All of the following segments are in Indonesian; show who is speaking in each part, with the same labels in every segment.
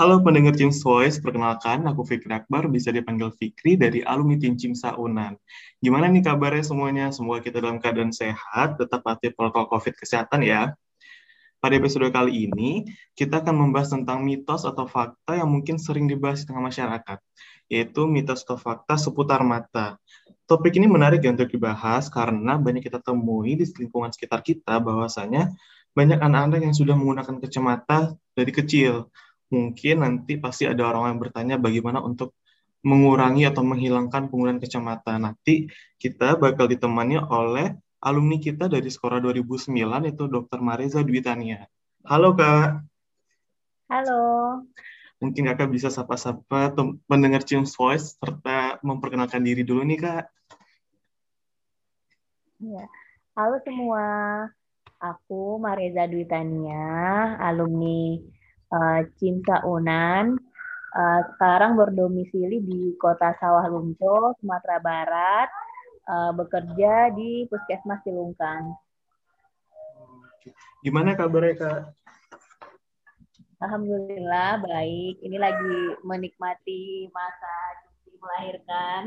Speaker 1: Halo pendengar James Voice, perkenalkan aku Fikri Akbar, bisa dipanggil Fikri dari alumni tim Cimsa Unan. Gimana nih kabarnya semuanya? Semoga kita dalam keadaan sehat, tetap patuhi protokol COVID kesehatan ya. Pada episode kali ini, kita akan membahas tentang mitos atau fakta yang mungkin sering dibahas di tengah masyarakat, yaitu mitos atau fakta seputar mata. Topik ini menarik ya untuk dibahas karena banyak kita temui di lingkungan sekitar kita bahwasanya banyak anak-anak yang sudah menggunakan kacamata dari kecil. Mungkin nanti pasti ada orang yang bertanya bagaimana untuk mengurangi atau menghilangkan penggunaan kacamata. Nanti kita bakal ditemani oleh alumni kita dari Skora 2009 itu Dr. Mareza Dwitania. Halo Kak.
Speaker 2: Halo.
Speaker 1: Mungkin Kakak bisa sapa-sapa mendengar Cium Voice serta memperkenalkan diri dulu nih Kak.
Speaker 2: Ya. Halo semua, aku Mareza Dwitania, alumni uh, Cinta Unan. Uh, sekarang berdomisili di Kota Sawah Lunto, Sumatera Barat. Uh, bekerja di Puskesmas Cilungkang.
Speaker 1: Gimana kabarnya Kak?
Speaker 2: Alhamdulillah baik. Ini lagi menikmati masa cuti melahirkan.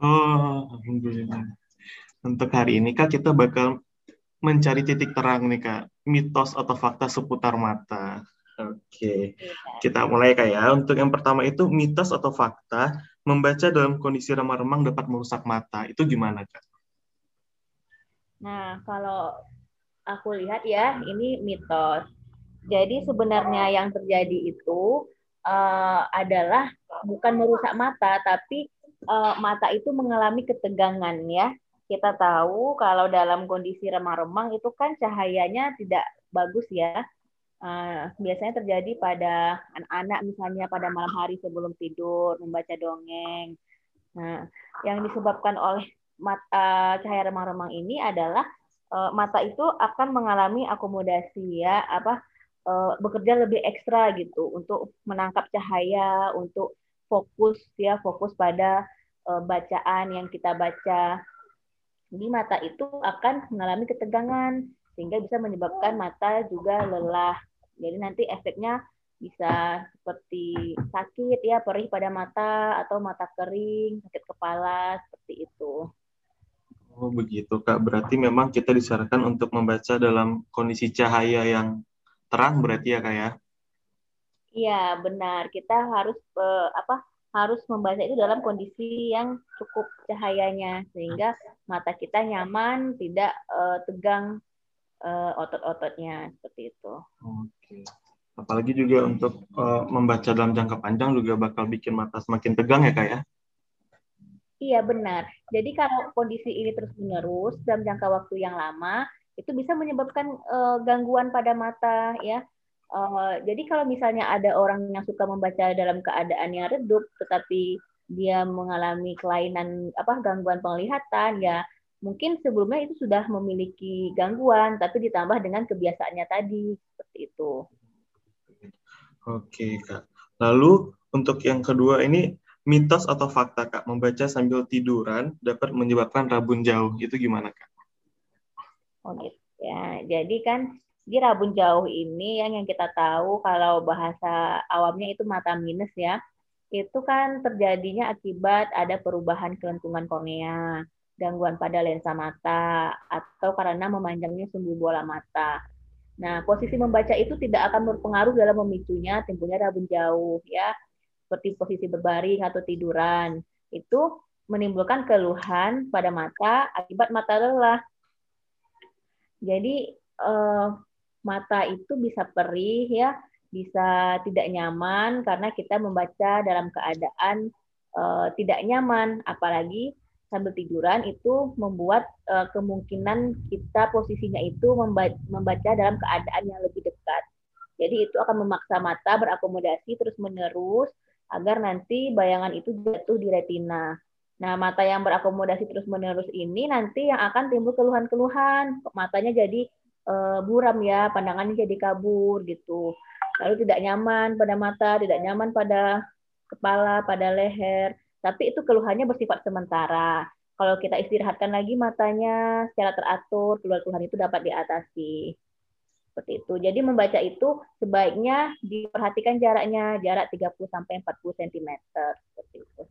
Speaker 1: Oh, alhamdulillah untuk hari ini Kak kita bakal mencari titik terang nih Kak, mitos atau fakta seputar mata. Oke, kita mulai Kak ya. Untuk yang pertama itu mitos atau fakta membaca dalam kondisi remang-remang dapat merusak mata. Itu gimana Kak?
Speaker 2: Nah, kalau aku lihat ya, ini mitos. Jadi sebenarnya yang terjadi itu uh, adalah bukan merusak mata, tapi uh, mata itu mengalami ketegangan ya kita tahu kalau dalam kondisi remang-remang itu kan cahayanya tidak bagus ya. Uh, biasanya terjadi pada anak-anak misalnya pada malam hari sebelum tidur membaca dongeng. Nah, yang disebabkan oleh mata cahaya remang-remang ini adalah uh, mata itu akan mengalami akomodasi ya apa uh, bekerja lebih ekstra gitu untuk menangkap cahaya, untuk fokus ya fokus pada uh, bacaan yang kita baca di mata itu akan mengalami ketegangan sehingga bisa menyebabkan mata juga lelah. Jadi nanti efeknya bisa seperti sakit ya, perih pada mata atau mata kering, sakit kepala seperti itu.
Speaker 1: Oh begitu kak, berarti memang kita disarankan untuk membaca dalam kondisi cahaya yang terang berarti ya kak ya?
Speaker 2: Iya benar, kita harus uh, apa harus membaca itu dalam kondisi yang cukup cahayanya sehingga mata kita nyaman, tidak uh, tegang uh, otot-ototnya seperti itu.
Speaker 1: Oke. Apalagi juga untuk uh, membaca dalam jangka panjang juga bakal bikin mata semakin tegang ya kak ya?
Speaker 2: Iya benar. Jadi kalau kondisi ini terus menerus dalam jangka waktu yang lama itu bisa menyebabkan uh, gangguan pada mata ya Uh, jadi kalau misalnya ada orang yang suka membaca dalam keadaan yang redup, tetapi dia mengalami kelainan apa gangguan penglihatan, ya mungkin sebelumnya itu sudah memiliki gangguan, tapi ditambah dengan kebiasaannya tadi seperti itu.
Speaker 1: Oke kak. Lalu untuk yang kedua ini mitos atau fakta kak membaca sambil tiduran dapat menyebabkan rabun jauh itu gimana kak?
Speaker 2: Oh gitu ya. Jadi kan di rabun jauh ini yang yang kita tahu kalau bahasa awamnya itu mata minus ya. Itu kan terjadinya akibat ada perubahan kelentungan kornea, gangguan pada lensa mata, atau karena memanjangnya sumbu bola mata. Nah, posisi membaca itu tidak akan berpengaruh dalam memicunya timbulnya rabun jauh ya. Seperti posisi berbaring atau tiduran. Itu menimbulkan keluhan pada mata akibat mata lelah. Jadi eh, mata itu bisa perih ya, bisa tidak nyaman karena kita membaca dalam keadaan uh, tidak nyaman, apalagi sambil tiduran itu membuat uh, kemungkinan kita posisinya itu membaca dalam keadaan yang lebih dekat. Jadi itu akan memaksa mata berakomodasi terus-menerus agar nanti bayangan itu jatuh di retina. Nah, mata yang berakomodasi terus-menerus ini nanti yang akan timbul keluhan-keluhan. Matanya jadi uh, buram ya, pandangannya jadi kabur gitu. Lalu tidak nyaman pada mata, tidak nyaman pada kepala, pada leher. Tapi itu keluhannya bersifat sementara. Kalau kita istirahatkan lagi matanya secara teratur, keluhan-keluhan itu dapat diatasi. Seperti itu. Jadi membaca itu sebaiknya diperhatikan jaraknya, jarak 30 sampai 40 cm seperti itu.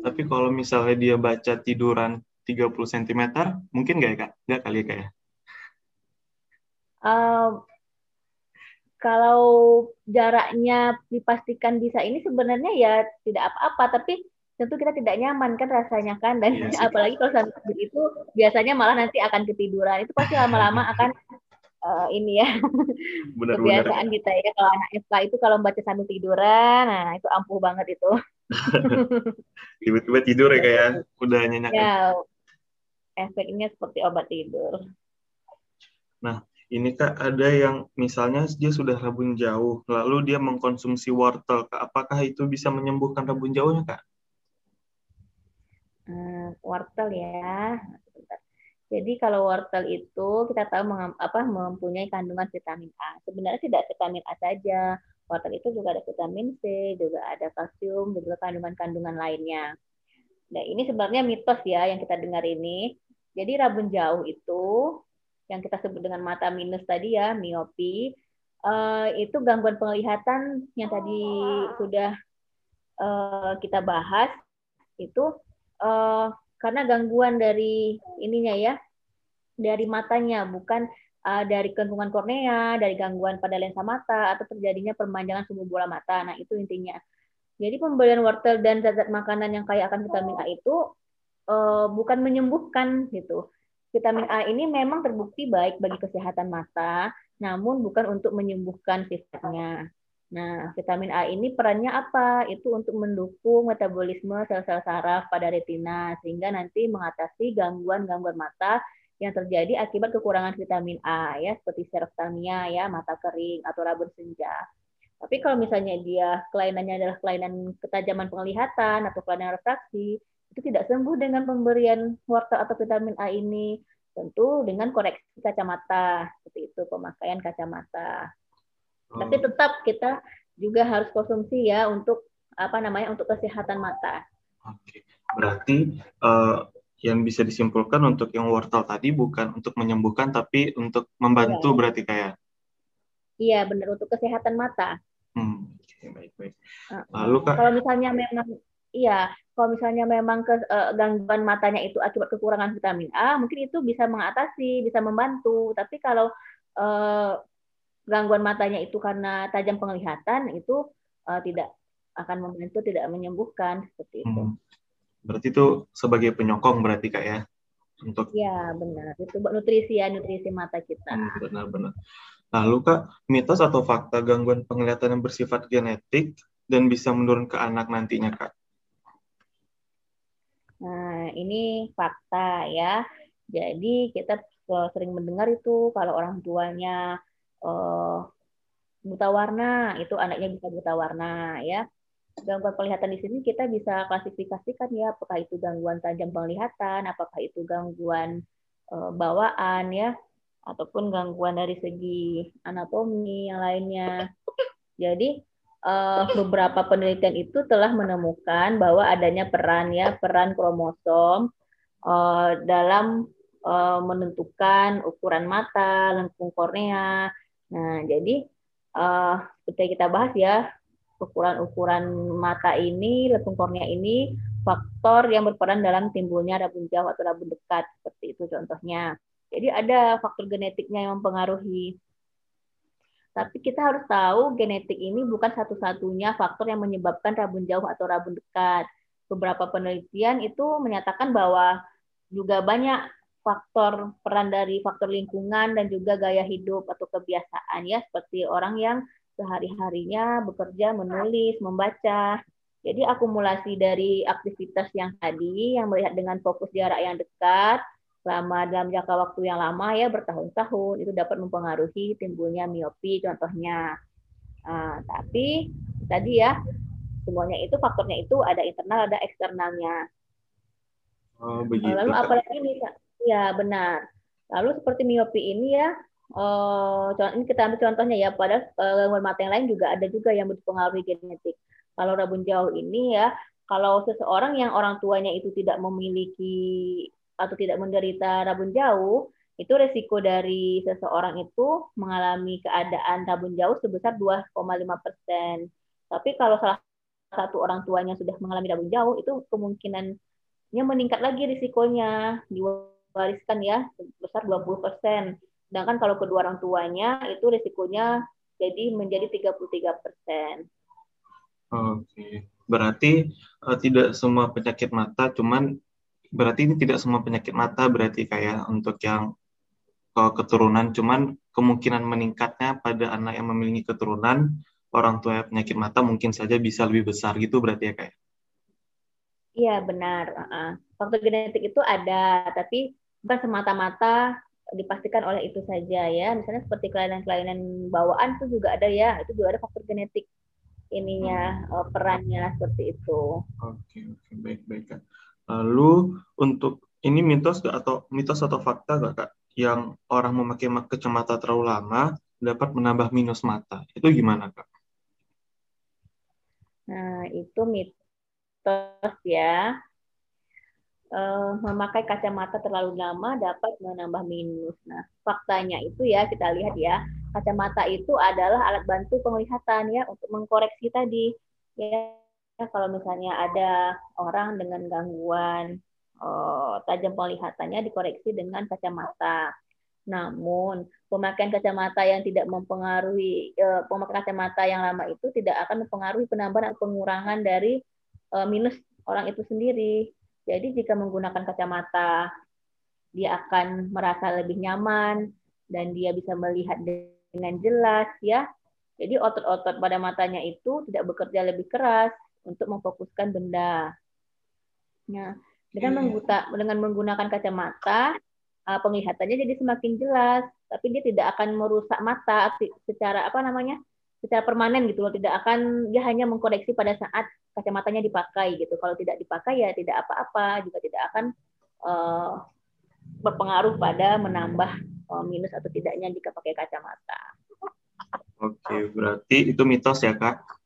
Speaker 1: Tapi kalau misalnya dia baca tiduran 30 cm, mungkin nggak ya Kak? Nggak kali ya Kak ya?
Speaker 2: Uh, kalau jaraknya dipastikan bisa ini sebenarnya ya tidak apa-apa, tapi tentu kita tidak nyaman kan rasanya kan dan yes, iya apalagi kalau sambil itu biasanya malah nanti akan ketiduran. Itu pasti lama-lama akan uh, ini ya benar, kebiasaan benar. kita ya kalau anak FK itu kalau baca sambil tiduran nah itu ampuh banget itu.
Speaker 1: Tiba-tiba tidur ya kayak ya? udah nyenyak
Speaker 2: ya. Efeknya seperti obat tidur.
Speaker 1: Nah ini kak ada yang misalnya dia sudah rabun jauh lalu dia mengkonsumsi wortel apakah itu bisa menyembuhkan rabun jauhnya kak
Speaker 2: Hmm, wortel ya. Jadi kalau wortel itu kita tahu apa mempunyai kandungan vitamin A. Sebenarnya tidak vitamin A saja. Wortel itu juga ada vitamin C, juga ada kalsium, juga kandungan-kandungan lainnya. Nah, ini sebenarnya mitos ya yang kita dengar ini. Jadi rabun jauh itu yang kita sebut dengan mata minus tadi ya, miopi, uh, itu gangguan penglihatan yang tadi sudah uh, kita bahas itu uh, karena gangguan dari ininya ya, dari matanya, bukan uh, dari gangguan kornea, dari gangguan pada lensa mata, atau terjadinya perpanjangan sumbu bola mata. Nah, itu intinya. Jadi pemberian wortel dan zat-zat makanan yang kaya akan vitamin A itu uh, bukan menyembuhkan gitu. Vitamin A ini memang terbukti baik bagi kesehatan mata, namun bukan untuk menyembuhkan sifatnya. Nah, vitamin A ini perannya apa? Itu untuk mendukung metabolisme sel-sel saraf pada retina sehingga nanti mengatasi gangguan-gangguan mata yang terjadi akibat kekurangan vitamin A ya seperti seroftalmia ya, mata kering atau rabun senja. Tapi kalau misalnya dia kelainannya adalah kelainan ketajaman penglihatan atau kelainan refraksi, itu tidak sembuh dengan pemberian wortel atau vitamin A ini. Tentu dengan koreksi kacamata, seperti itu pemakaian kacamata. Tapi oh. tetap kita juga harus konsumsi ya untuk apa namanya untuk kesehatan mata.
Speaker 1: Oke, berarti uh, yang bisa disimpulkan untuk yang wortel tadi bukan untuk menyembuhkan tapi untuk membantu ya. berarti kayak.
Speaker 2: Iya benar untuk kesehatan mata.
Speaker 1: Hmm, baik baik. Lalu kak.
Speaker 2: Kalau misalnya memang Iya, kalau misalnya memang ke, uh, gangguan matanya itu akibat kekurangan vitamin A, mungkin itu bisa mengatasi, bisa membantu. Tapi kalau uh, gangguan matanya itu karena tajam penglihatan itu uh, tidak akan membantu tidak menyembuhkan seperti itu. Hmm.
Speaker 1: Berarti itu sebagai penyokong berarti kak ya untuk.
Speaker 2: Ya benar itu nutrisi ya nutrisi mata kita. Hmm,
Speaker 1: benar-benar. Lalu kak mitos atau fakta gangguan penglihatan yang bersifat genetik dan bisa menurun ke anak nantinya kak?
Speaker 2: Nah ini fakta ya. Jadi kita sering mendengar itu kalau orang tuanya uh, buta warna itu anaknya bisa buta warna ya. Gangguan penglihatan di sini kita bisa klasifikasikan ya apakah itu gangguan tajam penglihatan apakah itu gangguan uh, bawaan ya ataupun gangguan dari segi anatomi yang lainnya. Jadi uh, beberapa penelitian itu telah menemukan bahwa adanya peran ya peran kromosom uh, dalam uh, menentukan ukuran mata, lengkung kornea, Nah, jadi uh, seperti kita bahas ya, ukuran-ukuran mata ini, lempung kornea ini faktor yang berperan dalam timbulnya rabun jauh atau rabun dekat seperti itu contohnya. Jadi ada faktor genetiknya yang mempengaruhi. Tapi kita harus tahu genetik ini bukan satu-satunya faktor yang menyebabkan rabun jauh atau rabun dekat. Beberapa penelitian itu menyatakan bahwa juga banyak faktor peran dari faktor lingkungan dan juga gaya hidup atau kebiasaan ya. Seperti orang yang sehari-harinya bekerja menulis membaca. Jadi akumulasi dari aktivitas yang tadi yang melihat dengan fokus jarak yang dekat selama dalam jangka waktu yang lama ya bertahun-tahun itu dapat mempengaruhi timbulnya miopi contohnya. Nah, tapi tadi ya semuanya itu faktornya itu ada internal ada eksternalnya.
Speaker 1: Oh, begitu,
Speaker 2: lalu apalagi nih Ya, benar. Lalu seperti miopi ini ya, uh, ini kita ambil contohnya ya, pada uh, gangguan mata yang lain juga ada juga yang berpengaruh genetik. Kalau rabun jauh ini ya, kalau seseorang yang orang tuanya itu tidak memiliki atau tidak menderita rabun jauh, itu resiko dari seseorang itu mengalami keadaan tabun jauh sebesar 2,5 persen. Tapi kalau salah satu orang tuanya sudah mengalami tabun jauh, itu kemungkinannya meningkat lagi risikonya diwariskan ya sebesar 20 persen. Sedangkan kalau kedua orang tuanya itu risikonya jadi menjadi 33 persen.
Speaker 1: Oke, berarti uh, tidak semua penyakit mata, cuman berarti ini tidak semua penyakit mata berarti kayak untuk yang keturunan, cuman kemungkinan meningkatnya pada anak yang memiliki keturunan orang tua penyakit mata mungkin saja bisa lebih besar gitu berarti ya kayak.
Speaker 2: Iya benar. Faktor genetik itu ada, tapi bukan semata-mata dipastikan oleh itu saja ya. Misalnya seperti kelainan-kelainan bawaan itu juga ada ya, itu juga ada faktor genetik ininya hmm. perannya seperti itu.
Speaker 1: Oke oke baik baik kak. Lalu untuk ini mitos atau mitos atau fakta gak kak yang orang memakai kacamata terlalu lama dapat menambah minus mata. Itu gimana, Kak?
Speaker 2: Nah, itu mitos ya. Uh, memakai kacamata terlalu lama dapat menambah minus. Nah, faktanya itu ya kita lihat ya, kacamata itu adalah alat bantu penglihatan ya untuk mengkoreksi tadi. Ya, kalau misalnya ada orang dengan gangguan uh, tajam penglihatannya dikoreksi dengan kacamata. Namun pemakaian kacamata yang tidak mempengaruhi uh, pemakaian kacamata yang lama itu tidak akan mempengaruhi penambahan atau pengurangan dari minus orang itu sendiri. Jadi jika menggunakan kacamata dia akan merasa lebih nyaman dan dia bisa melihat dengan jelas ya. Jadi otot-otot pada matanya itu tidak bekerja lebih keras untuk memfokuskan benda. Nah, dengan hmm. mengguta, dengan menggunakan kacamata, uh, penglihatannya jadi semakin jelas, tapi dia tidak akan merusak mata secara apa namanya? Secara permanen gitu loh, tidak akan dia hanya mengkoreksi pada saat kacamatanya dipakai gitu. Kalau tidak dipakai ya tidak apa-apa, juga tidak akan uh, berpengaruh pada menambah uh, minus atau tidaknya jika pakai kacamata.
Speaker 1: Oke, berarti itu mitos ya, Kak?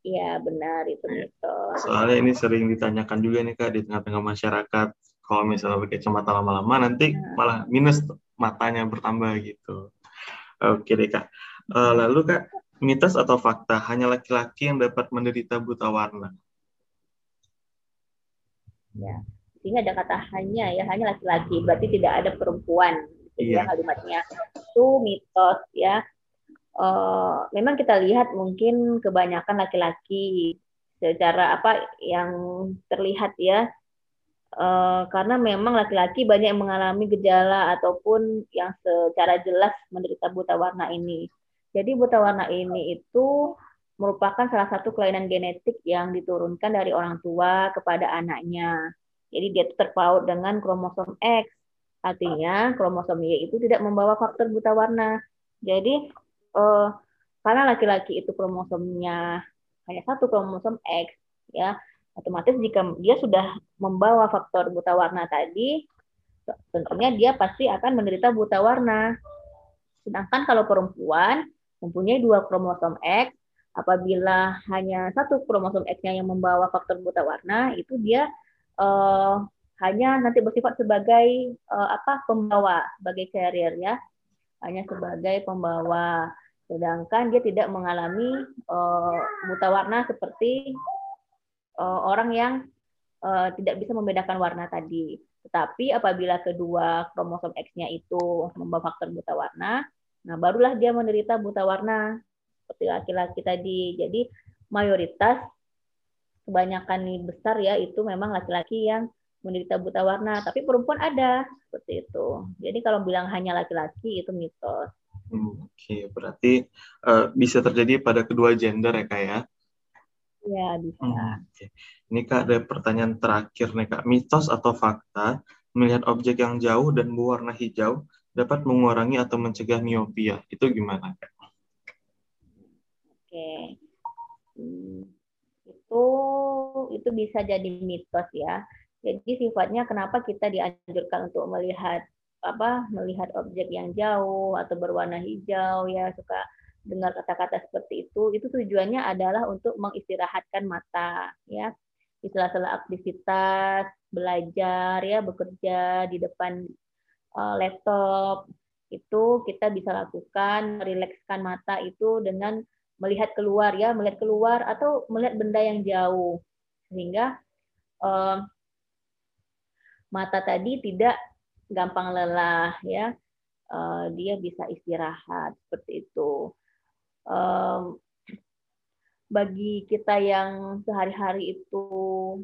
Speaker 2: Iya benar itu iya. mitos.
Speaker 1: Soalnya ini sering ditanyakan juga nih kak di tengah-tengah masyarakat kalau misalnya pakai kacamata lama-lama nanti nah. malah minus matanya bertambah gitu. Oke deh kak. Uh, lalu kak mitos atau fakta hanya laki-laki yang dapat menderita buta warna?
Speaker 2: Ya, ini ada kata hanya ya hanya laki-laki berarti tidak ada perempuan. Iya. Ya, kalimatnya itu mitos ya uh, memang kita lihat mungkin kebanyakan laki-laki secara apa yang terlihat ya uh, karena memang laki-laki banyak yang mengalami gejala ataupun yang secara jelas menderita buta warna ini. Jadi buta warna ini itu merupakan salah satu kelainan genetik yang diturunkan dari orang tua kepada anaknya. Jadi dia terpaut dengan kromosom X. Artinya kromosom Y itu tidak membawa faktor buta warna. Jadi uh, karena laki-laki itu kromosomnya hanya satu kromosom X ya otomatis jika dia sudah membawa faktor buta warna tadi tentunya dia pasti akan menderita buta warna sedangkan kalau perempuan mempunyai dua kromosom X apabila hanya satu kromosom X-nya yang membawa faktor buta warna itu dia uh, hanya nanti bersifat sebagai uh, apa pembawa sebagai carrier ya hanya sebagai pembawa sedangkan dia tidak mengalami uh, buta warna seperti uh, orang yang uh, tidak bisa membedakan warna tadi. Tetapi apabila kedua kromosom X-nya itu membawa faktor buta warna, nah barulah dia menderita buta warna seperti laki-laki tadi. Jadi mayoritas kebanyakan nih besar ya itu memang laki-laki yang menderita buta warna, tapi perempuan ada seperti itu. Jadi kalau bilang hanya laki-laki itu mitos.
Speaker 1: Hmm, Oke, okay. berarti uh, bisa terjadi pada kedua gender ya kak ya?
Speaker 2: Iya bisa. Hmm, okay.
Speaker 1: Ini kak ada pertanyaan terakhir nih kak, mitos atau fakta melihat objek yang jauh dan berwarna hijau dapat mengurangi atau mencegah miopia, itu gimana? Oke,
Speaker 2: hmm, itu itu bisa jadi mitos ya. Jadi sifatnya kenapa kita dianjurkan untuk melihat apa melihat objek yang jauh atau berwarna hijau ya suka dengar kata-kata seperti itu itu tujuannya adalah untuk mengistirahatkan mata ya di sela-sela aktivitas belajar ya bekerja di depan uh, laptop. Itu kita bisa lakukan merilekskan mata itu dengan melihat keluar ya melihat keluar atau melihat benda yang jauh. Sehingga uh, mata tadi tidak gampang lelah ya. Uh, dia bisa istirahat seperti itu. Um, bagi kita yang sehari-hari itu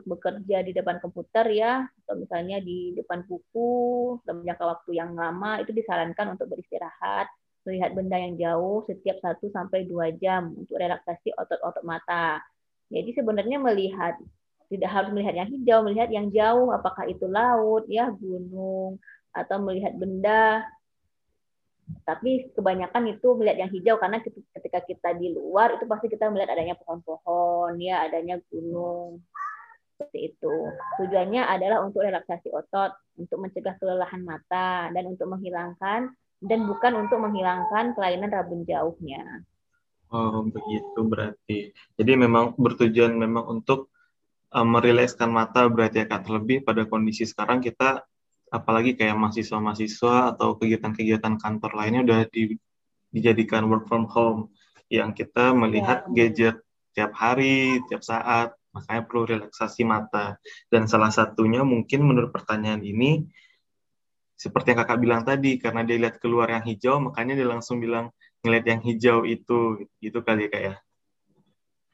Speaker 2: bekerja di depan komputer ya atau misalnya di depan buku dalam jangka waktu yang lama itu disarankan untuk beristirahat melihat benda yang jauh setiap 1 sampai 2 jam untuk relaksasi otot-otot mata. Jadi sebenarnya melihat tidak harus melihat yang hijau, melihat yang jauh, apakah itu laut, ya gunung, atau melihat benda. Tapi kebanyakan itu melihat yang hijau karena ketika kita di luar itu pasti kita melihat adanya pohon-pohon, ya adanya gunung. Seperti itu. Tujuannya adalah untuk relaksasi otot, untuk mencegah kelelahan mata dan untuk menghilangkan dan bukan untuk menghilangkan kelainan rabun jauhnya.
Speaker 1: Oh, begitu berarti. Jadi memang bertujuan memang untuk uh, merilekskan mata berarti ya Kak. Terlebih pada kondisi sekarang kita apalagi kayak mahasiswa-mahasiswa atau kegiatan-kegiatan kantor lainnya udah di, dijadikan work from home yang kita melihat ya, gadget tiap hari, tiap saat, makanya perlu relaksasi mata. Dan salah satunya mungkin menurut pertanyaan ini seperti yang kakak bilang tadi karena dia lihat keluar yang hijau makanya dia langsung bilang ngeliat yang hijau itu gitu kali ya kak ya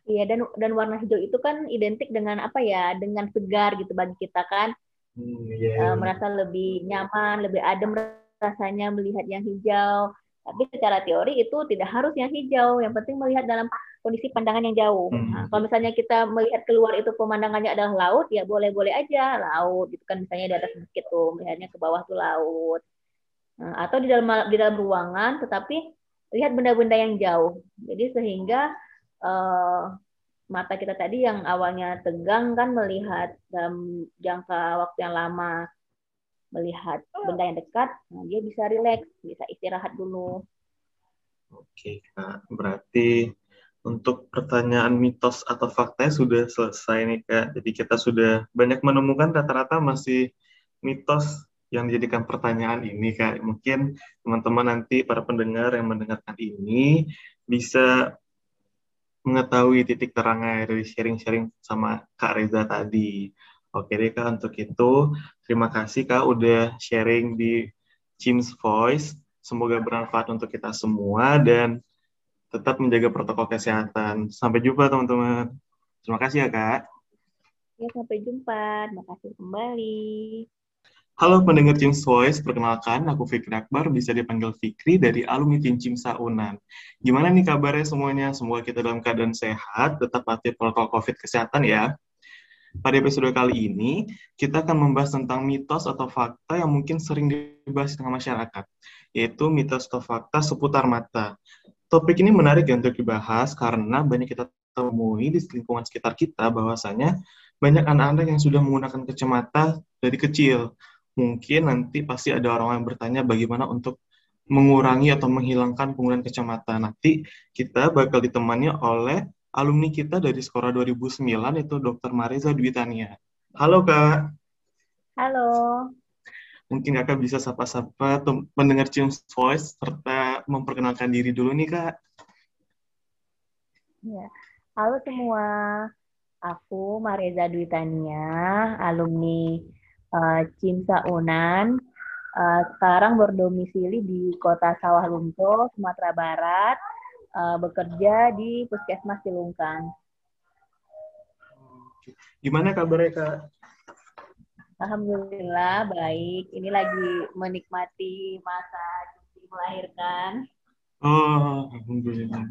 Speaker 2: Iya dan dan warna hijau itu kan identik dengan apa ya? Dengan segar gitu bagi kita kan. Hmm, yeah. Iya. uh, merasa lebih nyaman, lebih adem rasanya melihat yang hijau. Tapi secara teori itu tidak harus yang hijau. Yang penting melihat dalam kondisi pandangan yang jauh. Hmm. Nah, kalau misalnya kita melihat keluar itu pemandangannya adalah laut, ya boleh-boleh aja laut. Itu kan misalnya di atas bukit tuh, melihatnya ke bawah tuh laut. Nah, atau di dalam di dalam ruangan, tetapi lihat benda-benda yang jauh. Jadi sehingga uh, mata kita tadi yang awalnya tegang kan melihat dalam jangka waktu yang lama melihat benda yang dekat, nah dia bisa rileks, bisa istirahat dulu.
Speaker 1: Oke, Kak. Berarti untuk pertanyaan mitos atau fakta sudah selesai nih, Kak. Jadi kita sudah banyak menemukan rata-rata masih mitos yang dijadikan pertanyaan ini, Kak. Mungkin teman-teman nanti para pendengar yang mendengarkan ini bisa mengetahui titik terangnya dari sharing-sharing sama Kak Reza tadi. Oke deh Kak, untuk itu terima kasih Kak udah sharing di Chim's Voice. Semoga bermanfaat untuk kita semua dan tetap menjaga protokol kesehatan. Sampai jumpa teman-teman. Terima kasih ya Kak.
Speaker 2: Ya, sampai jumpa. Terima kasih kembali.
Speaker 1: Halo pendengar Team Voice, perkenalkan aku Fikri Akbar, bisa dipanggil Fikri dari alumni Tim Cimsa Unan. Gimana nih kabarnya semuanya? Semoga kita dalam keadaan sehat, tetap patuhi protokol COVID kesehatan ya. Pada episode kali ini, kita akan membahas tentang mitos atau fakta yang mungkin sering dibahas di tengah masyarakat, yaitu mitos atau fakta seputar mata. Topik ini menarik ya untuk dibahas karena banyak kita temui di lingkungan sekitar kita bahwasanya banyak anak-anak yang sudah menggunakan kacamata dari kecil mungkin nanti pasti ada orang yang bertanya bagaimana untuk mengurangi atau menghilangkan penggunaan kacamata. Nanti kita bakal ditemani oleh alumni kita dari Skora 2009 itu Dr. Mariza Dwitania. Halo Kak.
Speaker 2: Halo.
Speaker 1: Mungkin Kakak bisa sapa-sapa mendengar Cium Voice serta memperkenalkan diri dulu nih Kak.
Speaker 2: Ya. Halo semua. Aku Mariza Dwitania, alumni uh, Cinta Unan. Uh, sekarang berdomisili di kota Sawah Lunto, Sumatera Barat, uh, bekerja di Puskesmas Cilungkang.
Speaker 1: Gimana kabarnya Kak?
Speaker 2: Alhamdulillah baik. Ini lagi menikmati masa cuti melahirkan.
Speaker 1: Oh, alhamdulillah.